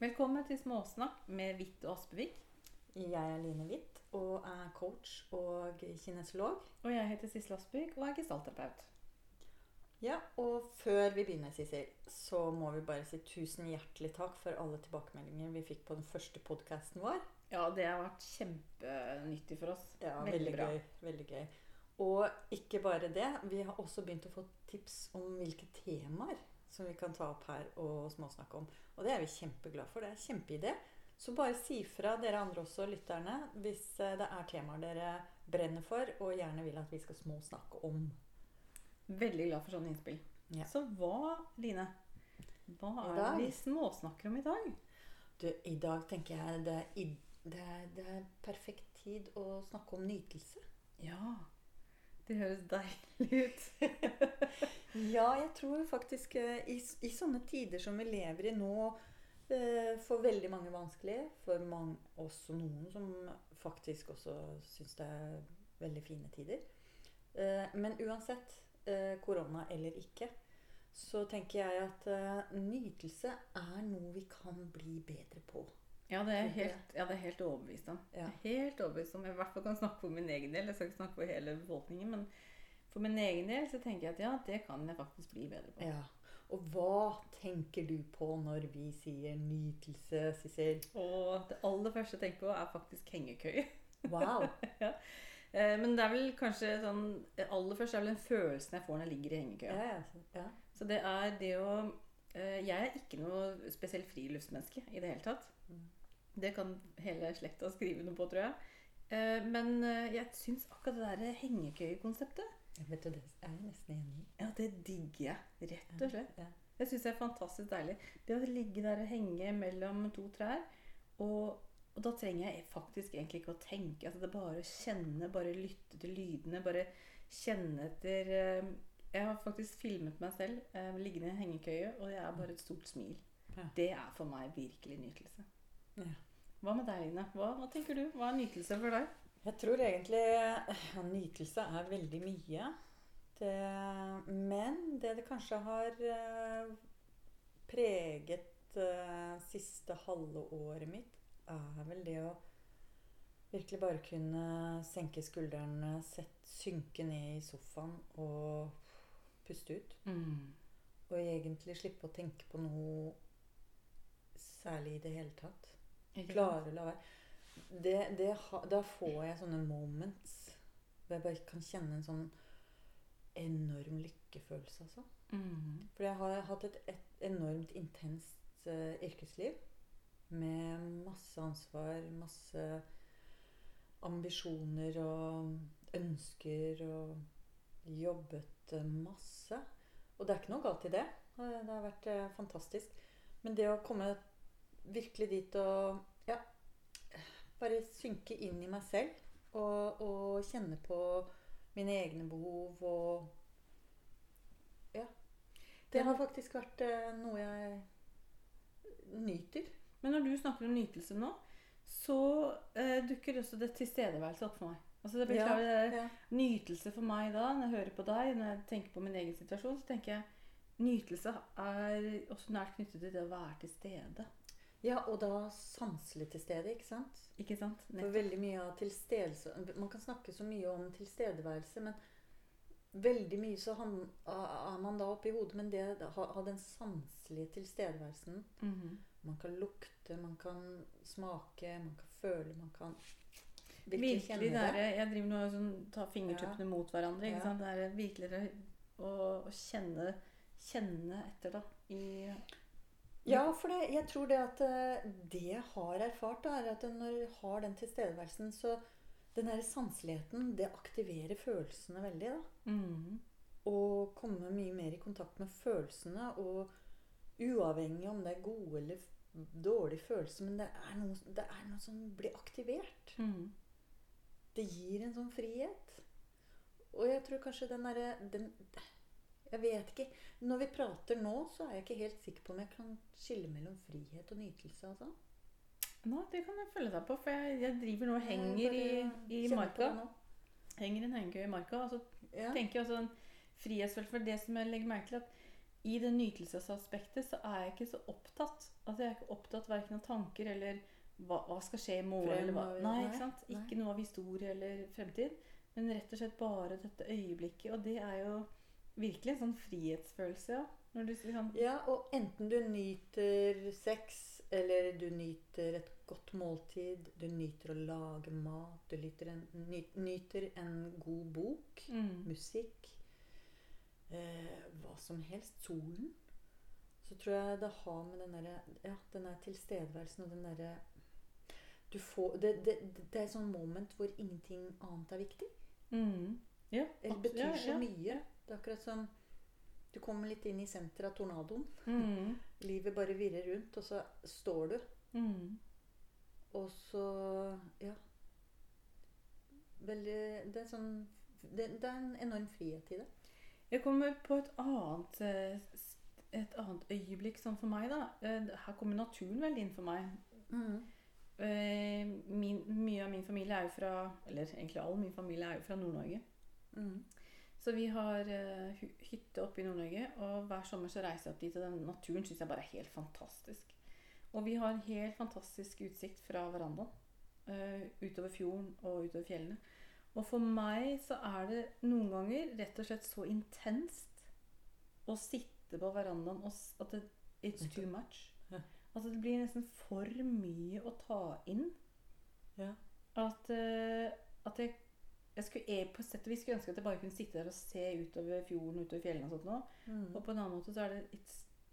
Velkommen til Småsnakk med Hvitt og Aspevik. Jeg er Line Hvitt og er coach og kinesolog. Og jeg heter Sissel Aspevik og er gestaltterapeut. Ja, og før vi begynner, Sissel, så må vi bare si tusen hjertelig takk for alle tilbakemeldinger vi fikk på den første podkasten vår. Ja, det har vært kjempenyttig for oss. Ja, veldig, veldig, bra. gøy. Veldig gøy. Og ikke bare det, vi har også begynt å få tips om hvilke temaer som vi kan ta opp her og småsnakke om. Og det er vi kjempeglade for. Det er en kjempeidé. Så bare si fra dere andre også, lytterne, hvis eh, det er temaer dere brenner for og gjerne vil at vi skal småsnakke om. Veldig glad for sånne innspill. Ja. Så hva, Line? Hva er det vi småsnakker om i dag? Du, I dag tenker jeg det er, det, er, det er perfekt tid å snakke om nytelse. Ja, det høres deilig ut. Ja, jeg tror faktisk eh, i, i sånne tider som vi lever i nå, eh, for veldig mange vanskelig, for mange, også noen som faktisk også syns det er veldig fine tider. Eh, Men uansett, korona eller ikke, så tenker jeg at nytelse er noe vi kan bli bedre på. Ja, det er helt, ja, det er helt overbevist om. Ja. Helt overbevist om. Jeg i hvert fall kan snakke for min egen del. Jeg skal ikke snakke for hele befolkningen, men for min egen del så tenker jeg at ja, det kan jeg faktisk bli bedre på. Ja. Og hva tenker du på når vi sier nytelse, Sissel? Og det aller første jeg tenker på, er faktisk hengekøye. Wow. ja. Men det er vel kanskje sånn Aller først er vel den følelsen jeg får når jeg ligger i hengekøya. ja, ja. Så det er det å eh, Jeg er ikke noe spesielt friluftsmenneske i det hele tatt. Mm. Det kan hele slekta skrive noe på, tror jeg. Eh, Men eh, jeg syns akkurat det der hengekøyekonseptet Ja, Vet du, det er jeg nesten enig i. Ja, det digger jeg. Rett og slett. Ja. Jeg syns det er fantastisk deilig. Det å ligge der og henge mellom to trær. Og, og da trenger jeg faktisk egentlig ikke å tenke. Altså det er bare å kjenne, bare lytte til lydene. Bare kjenne etter eh, Jeg har faktisk filmet meg selv eh, liggende i en hengekøye, og jeg er bare et stort smil. Ja. Det er for meg virkelig nytelse. Ja. Hva med deg, Ine? Hva, hva tenker du? Hva er nytelse for deg? Jeg tror egentlig ja, nytelse er veldig mye. Det, men det det kanskje har eh, preget eh, siste halve året mitt, er vel det å virkelig bare kunne senke skuldrene, sett, synke ned i sofaen og puste ut. Og egentlig slippe å tenke på noe særlig i det hele tatt. Ikke sant? Klare å la være. Det, det, da får jeg sånne moments hvor jeg bare kan kjenne en sånn enorm lykkefølelse, altså. Mhm. For jeg har hatt et, et enormt intenst uh, yrkesliv. Med masse ansvar, masse ambisjoner og ønsker og jobbet masse. Og det er ikke noe galt i det. Eh, Det har vært eh, fantastisk. Men det å komme virkelig dit og ja, bare synke inn i meg selv og, og kjenne på mine egne behov og Ja. Det har faktisk vært eh, noe jeg nyter. Men når du snakker om nytelse nå, så eh, dukker også det tilstedeværelse opp for meg. Altså det blir Ja, ja. Nytelse for meg da, når jeg hører på deg, når jeg tenker på min egen situasjon, så tenker jeg nytelse er også nært knyttet til det å være til stede. Ja, og da sanselig til stede, ikke sant? Ikke sant? For veldig mye av tilstedelse Man kan snakke så mye om tilstedeværelse, men veldig mye så han, er man da oppi hodet. Men det ha den sanselige tilstedeværelsen Mhm. Man kan lukte, man kan smake, man kan føle, man kan virkelig, Virkelig kjenne det det. er, Jeg driver nå og sånn, tar fingertuppene mot hverandre. Ikke Ja. sant? Det er virkelig å, å kjenne, kjenne etter, da. I, Ja, for det, jeg tror det at eh, det jeg har erfart, da, er at når jeg har den tilstedeværelsen, så den der sanseligheten, det aktiverer følelsene veldig. da. Mm. Og komme mye mer i kontakt med følelsene. Og uavhengig om det er gode eller dårlige følelser, men det er noe, det er noe som blir aktivert. Mm. Det gir en sånn frihet. Og jeg tror kanskje den derre Jeg vet ikke. Når vi prater nå, så er jeg ikke helt sikker på om jeg kan skille mellom frihet og nytelse. altså. Nå, det kan jeg følge deg på, for jeg, jeg driver nå og henger i, i marka. Henger i en hengekøye i marka. Og så Ja. tenker jeg også en frihetsfølelse. Det som jeg legger merke til, at i det nytelsesaspektet så er jeg ikke så opptatt. Altså Jeg er ikke opptatt verken av tanker eller hva, hva skal skje i morgen. Eller hva. Nei, nei, ikke sant? nei. Ikke noe av historie eller fremtid. Men rett og slett bare dette øyeblikket. Og det er jo virkelig en sånn frihetsfølelse, ja. Du sånn Ja, og enten du nyter sex, eller du nyter et godt måltid, du nyter å lage mat, du nyter en, ny, nyter en god bok, mm, musikk, eh, hva som helst, solen, så tror jeg det har med den derre Ja, den tilstedeværelsen og den derre du får, det, det, det er et sånn moment hvor ingenting annet er viktig. mm, Ja. Eller betyr ja, så ja. mye. Det er akkurat som du kommer litt inn i senteret av tornadoen. Mm, Livet bare virrer rundt, og så står du. mm. Og så Ja. Veldig Det er sånn Det, det er en enorm frihet i det. Jeg kommer på et annet, eh, et annet øyeblikk sånn for meg, da. Eh, Her kommer naturen veldig inn for meg. Mm. Min, mye av min familie er jo fra Eller egentlig all min familie er jo fra Nord-Norge. Mm. Så vi har uh, hy- hytte oppe i Nord-Norge, og hver sommer så reiser jeg opp dit. Og den naturen syns jeg bare er helt fantastisk. Og vi har helt fantastisk utsikt fra verandaen. Uh, utover fjorden og utover fjellene. Og for meg så er det noen ganger rett og slett så intenst å sitte på verandaen og at det, It's too much. Altså det blir nesten for mye å ta inn. Ja. At, uh, at jeg jeg skulle, jeg på sett og vis skulle ønske at jeg bare kunne sitte der og se utover fjorden utover fjellene. og sånt nå. Mm. Og på en annen måte så er det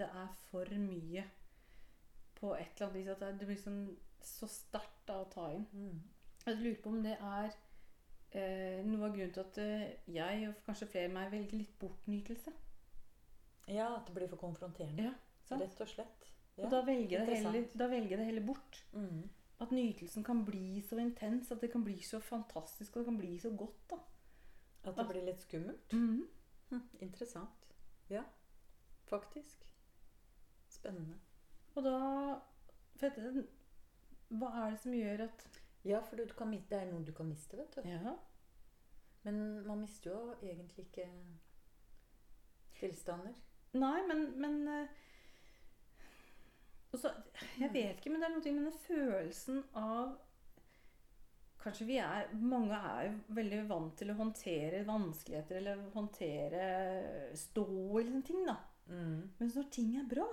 Det er for mye på et eller annet vis. At det, blir sånn så sterkt å ta inn. Mm. Jeg lurer på om det er eh, noe av grunnen til at eh, jeg, og kanskje flere enn meg, velger litt bortnytelse. Ja, at det blir for konfronterende. Ja? Rett og slett. Ja. Og da velger, jeg det heller, velger det heller bort. Mm. At nytelsen kan bli så intens, at det kan bli så fantastisk, og det kan bli så godt. da. At det blir litt skummelt. Mhm. Hm, interessant. Ja, faktisk. Spennende. Og da at, Hva er det som gjør at Ja, for du kan, det er noe du kan miste, vet du. Ja. Men man mister jo egentlig ikke tilstander. Nei, men, men eh, så, Jeg vet ikke, men det er noe med den følelsen av Kanskje vi er Mange er jo veldig vant til å håndtere vanskeligheter eller håndtere stå eller liksom ting, da. Men når ting er bra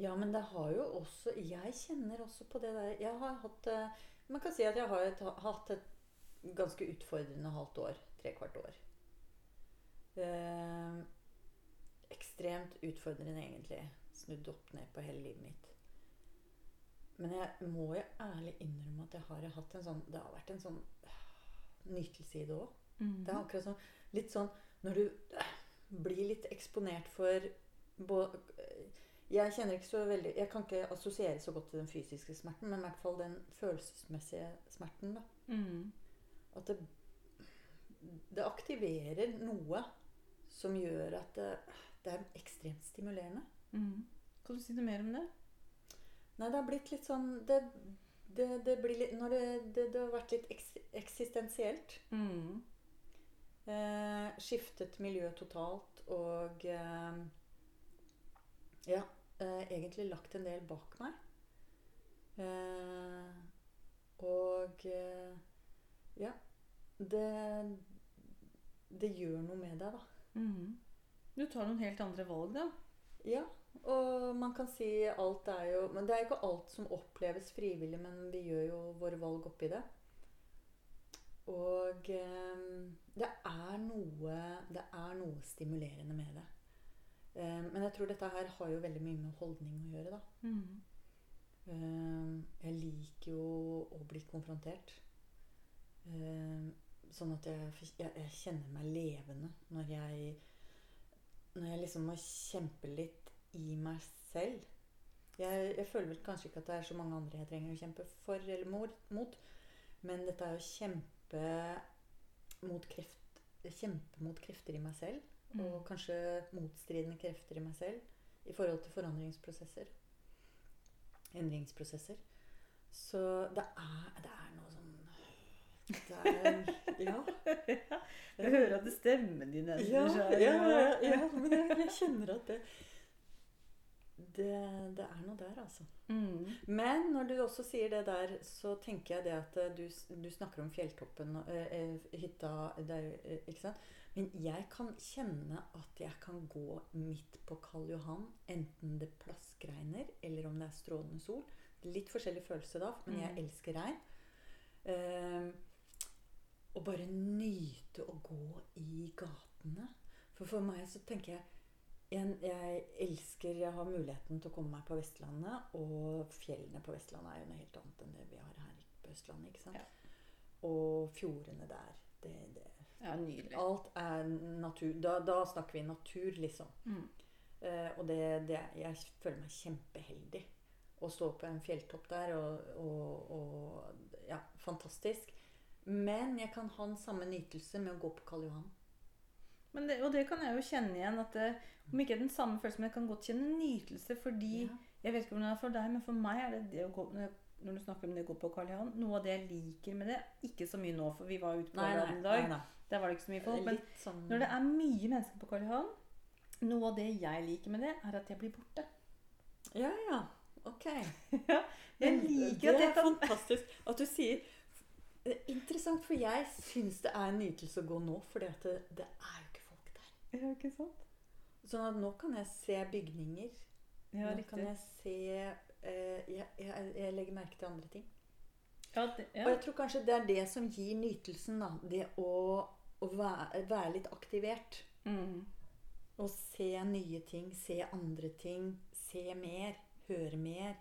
Ja, men det har jo også Jeg kjenner også på det der Jeg har hatt eh, Man kan si at jeg har et, hatt et ganske utfordrende halvt år. Trekvart år. Eh, ekstremt utfordrende, egentlig. Snudd opp ned på hele livet mitt. Men jeg må jo ærlig innrømme at jeg har hatt en sånn Det har vært en sånn øh, nytelse i det òg. Det er akkurat sånn Litt sånn når du øh, blir litt eksponert for bå- Jeg kjenner ikke så veldig Jeg kan ikke assosiere så godt til den fysiske smerten, men i hvert fall den følelsesmessige smerten. da. Mm. At det, det aktiverer noe som gjør at det, det er ekstremt stimulerende. Mm. Kan du si noe mer om det? Nei, det har blitt litt sånn Det, det, det blir litt Når det, det, det har vært litt eks, eksistensielt. Mm. Eh, skiftet miljø totalt og eh, Ja, eh, egentlig lagt en del bak meg. Eh, og eh, ja. Det Det gjør noe med deg, da. Mm. Du tar noen helt andre valg, da. Ja, og man kan si alt er jo Men det er jo ikke alt som oppleves frivillig, men vi gjør jo våre valg oppi det. Og eh, det er noe Det er noe stimulerende med det. Eh, men jeg tror dette her har jo veldig mye med holdning å gjøre, da. Mm. Eh, jeg liker jo å bli konfrontert. Sånn at jeg, jeg, jeg kjenner meg levende når jeg Når jeg liksom må kjempe litt i meg selv. Jeg, jeg føler vel kanskje ikke at det er så mange andre jeg trenger å kjempe for eller mot, mot men dette er å kjempe mot, kreft, kjempe mot krefter i meg selv. Og Mm. kanskje motstridende krefter i meg selv i forhold til forandringsprosesser. Endringsprosesser. Så det er, det er noe sånn Der, ja. Jeg hører at det stemmen din endrer Ja, ja, ja, ja, men jeg, jeg kjenner at det, det Det er noe der, altså. Mm. Men når du også sier det der, så tenker jeg det at eh, du, du snakker om fjelltoppen, eh, hytta der, ikke sant? Men jeg kan kjenne at jeg kan gå midt på Karl Johan, enten det plaskregner eller om det er strålende sol. Litt forskjellig følelse da, men jeg Mm. elsker regn. Uh, og bare nyte å gå i gatene. For for meg så tenker jeg jeg, jeg elsker Jeg har muligheten til å komme meg på Vestlandet. Og fjellene på Vestlandet er jo noe helt annet enn det vi har her på Østlandet. ikke sant? Ja. Og fjordene der. Det, det, Ja, nydelig. alt er natur. Da, da snakker vi natur, liksom. Mm. Eh, og det, det, jeg føler meg kjempeheldig å stå på en fjelltopp der. Og, og, og Ja, fantastisk. Men jeg kan ha den samme nytelse med å gå på Karl Johan. Men det, og det kan jeg jo kjenne igjen. At det, om ikke den samme følelsen, men jeg kan godt kjenne nytelse fordi Ja. Jeg vet ikke hvordan det er for deg, men for meg er det det å gå når du snakker om det å gå på Karl Johan, noe av det jeg liker med det Ikke så mye nå, for vi var ute på Karl Johan i dag. nei, nei. Der var det ikke så mye folk. Men sånn når det er mye mennesker på Karl Johan, noe av det jeg liker med det, er at jeg blir borte. Ja, ja. Ok. Jeg liker det at Det er kan fantastisk at du sier det er Interessant, for jeg syns det er en nytelse å gå nå, for det, det er jo ikke folk der. Ja, ikke sant? Sånn at nå kan jeg se bygninger. Ja, nå kan jeg se eh, jeg, jeg, jeg legger merke til andre ting. Ja, det, Og jeg tror kanskje det er det som gir nytelsen. da, Det å, å være, være litt aktivert. Mm. Å se nye ting, se andre ting, se mer, høre mer.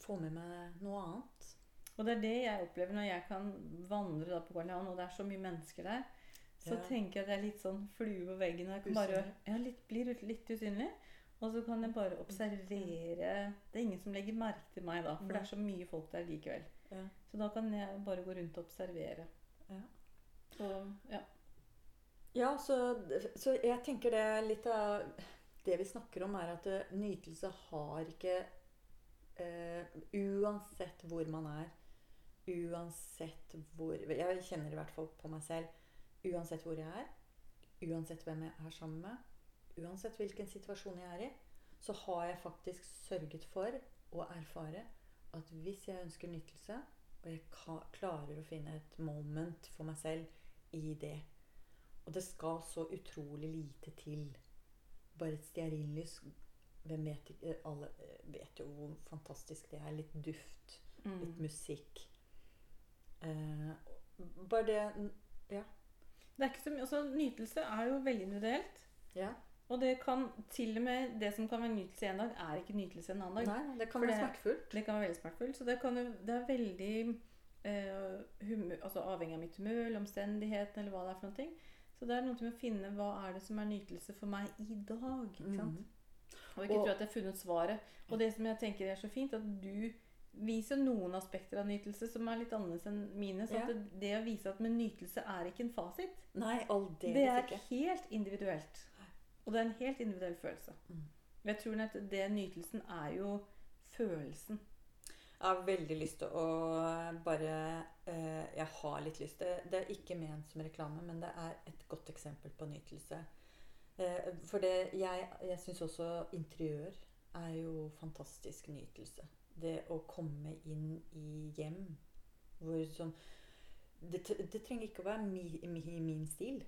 Få med meg noe annet. Og det er det jeg opplever når jeg kan vandre på Karl Johan, og det er så mye mennesker der. Så Ja. tenker jeg at jeg er litt sånn flue på veggen. Og jeg kan bare, ja, litt, blir litt usynlig. Og så kan jeg bare observere Det er ingen som legger merke til meg da, for det er så mye folk der likevel. Ja. Så da kan jeg bare gå rundt og observere. Ja. Så, ja. Ja, så, så jeg tenker det litt av Det vi snakker om, er at eh, nytelse har ikke eh, Uansett hvor man er, uansett hvor Jeg kjenner i hvert fall på meg selv. Uansett hvor jeg er, uansett hvem jeg er sammen med, uansett hvilken situasjon jeg er i, så har jeg faktisk sørget for å erfare at hvis jeg ønsker nytelse, og jeg klarer å finne et moment for meg selv i det og det skal så utrolig lite til. Bare et stearinlys. Hvem vet Alle vet jo hvor fantastisk det er. Litt duft, litt Mm. musikk. Eh, bare det Ja. Det er ikke så mye, altså, nytelse er jo veldig individuelt. ja. Og det kan til og med det som kan være nytelse en dag, er ikke nytelse en annen dag. Nei, det kan For være det- smertefullt. Det kan være veldig smertefullt. Så det, kan, det er veldig eh, humør, altså avhengig av mitt humør eller omstendighetene eller hva det er for noe. Så det er noe med å finne hva er det som er nytelse for meg i dag. ikke sant? Mm. Og ikke Og- tro at jeg har funnet svaret. Og det som jeg tenker er så fint, at du viser noen aspekter av nytelse som er litt annerledes enn mine. Så Ja. det, det å vise at med nytelse er ikke en fasit. Nei, aldeles Det er ikke. helt individuelt. Og det er en helt individuell følelse. Mm. Jeg tror at det nytelsen er jo følelsen. Jeg har veldig lyst til å bare eh, Jeg har litt lyst. Det, det er ikke ment som reklame, men det er et godt eksempel på nytelse. Eh, for det, jeg, jeg syns også interiør er jo fantastisk nytelse. Det å komme inn i hjem hvor sånn det, det trenger ikke å være mi, mi, min stil.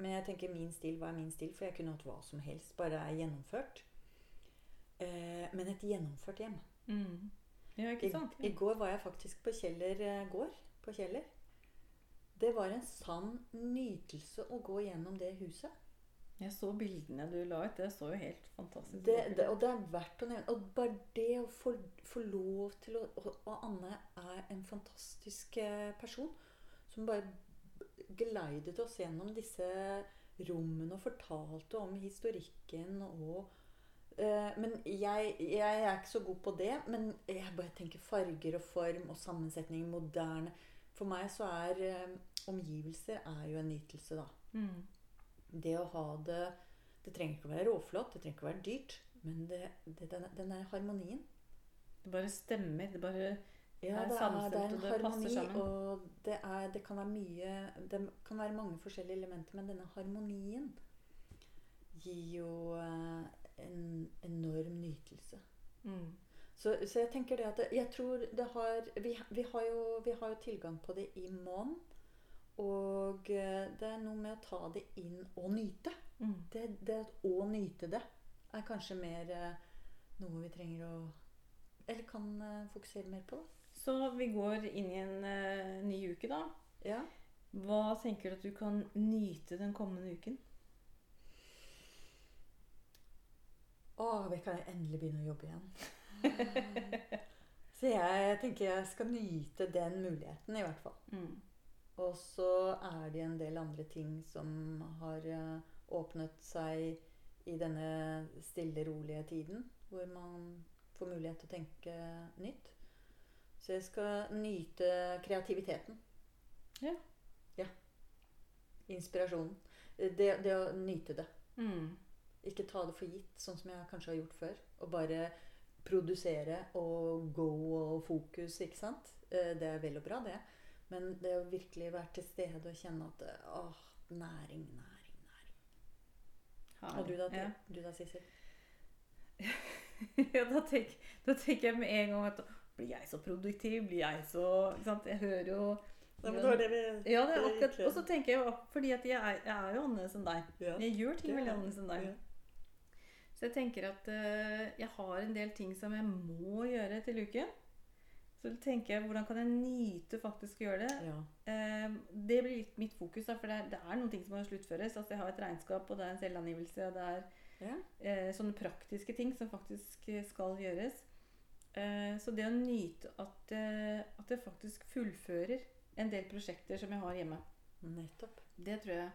Men jeg tenker min stil, hva er min stil? For jeg kunne hatt hva som helst, bare det er gjennomført. Eh, men et gjennomført hjem. Ja, ikke sant? I, I går var jeg faktisk på Kjeller eh, gård. På Kjeller. Det var en sann nytelse å gå gjennom det huset. Jeg så bildene du la ut. Det så jo helt fantastisk ut. og det er verdt å nevne. Og bare det å få, få lov til å og, Anne er en fantastisk eh, person som bare geleidet oss gjennom disse rommene og fortalte om historikken og eh, Men jeg, jeg er ikke så god på det. Men jeg bare tenker farger og form og sammensetning, moderne For meg så er eh, omgivelser er jo en nytelse, da. Mm. Det å ha det Det trenger ikke å være råflott, det trenger ikke å være dyrt. Men det, det, den, den der harmonien Det bare stemmer. Det bare Ja, er det er, det er en harmoni, og det, er, det kan være mye Det kan være mange forskjellige elementer, men denne harmonien gir jo eh, en enorm nytelse. Mm. Så, så jeg tenker det at Jeg tror det har vi, vi, har jo, vi har jo tilgang på det i mån. Og eh, det er noe med å ta det inn og nyte. Mm. Det, det å nyte det er kanskje mer eh, noe vi trenger å Eller kan eh, fokusere mer på. da. Så vi går inn i en uh, ny uke, da. Ja. Hva tenker du at du kan nyte den kommende uken? Å, vi kan endelig begynne å jobbe igjen. Så jeg tenker jeg skal nyte den muligheten, i hvert fall. Mm. Og så er det en del andre ting som har eh, åpnet seg i denne stille, rolige tiden. Hvor man får mulighet til å tenke nytt. Så jeg skal nyte kreativiteten. Ja. Ja. Inspirasjonen. Det, det å nyte det. Mm. Ikke ta det for gitt, sånn som jeg kanskje har gjort før. Og bare produsere og go og fokus, ikke sant. Eh, Det er vel og bra, det. Men det å virkelig være til stede og kjenne at åh, næring, næring, næring. Og du da, Ja. du da Sissel? ja, da, tenk, da tenker jeg med en gang at blir jeg så produktiv? Blir jeg så ikke sant? Jeg hører jo Nei, men det var det vi Ja, det er akkurat, og så tenker jeg jo fordi at jeg er, jeg er jo annerledes enn deg. Ja. Jeg gjør ting veldig annerledes enn deg. ja. Så jeg tenker at uh, jeg har en del ting som jeg må gjøre til uken. Så tenker jeg, hvordan kan jeg nyte faktisk å gjøre det? Ja. Eh, det blir litt mitt fokus, da, for det er, det er noen ting som må sluttføres. Altså, jeg har et regnskap, og det er en selvangivelse, og det er Ja. eh, sånne praktiske ting som faktisk eh, skal gjøres. Eh, så det å nyte at, at jeg faktisk fullfører en del prosjekter som jeg har hjemme, Nettopp. det tror jeg.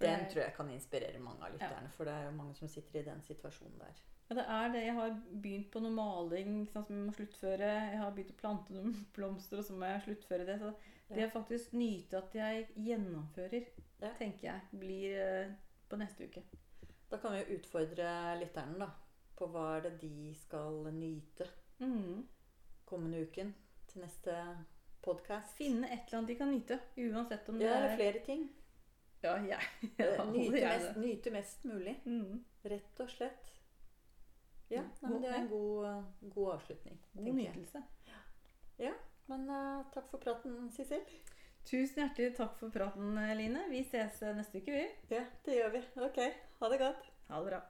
Den tror jeg kan inspirere mange av lytterne. For det er jo mange som sitter i den situasjonen der. Ja, det er det. Jeg har begynt på noe maling sant, som jeg må sluttføre. Jeg har begynt å plante noen blomster, og så må jeg sluttføre det. Så det Ja. faktisk nyte at jeg gjennomfører, Ja. tenker jeg blir eh, på neste uke. Da kan vi jo utfordre lytterne da, på hva er det de skal nyte Mm. kommende uken til neste podkast. Finne et eller annet de kan nyte, uansett om det Ja, eller er flere ting. Ja, jeg. Eh, Ja, Nyte mest, nyte mest mulig. Mm. Rett og slett. Ja, Mm. nei, men det er en god, god avslutning. God nytelse. Ja. Men uh, takk for praten, Sissel. Tusen hjertelig takk for praten, Line. Vi ses eh, neste uke, vi. Ja, det gjør vi. Ok, ha det godt. Ha det bra.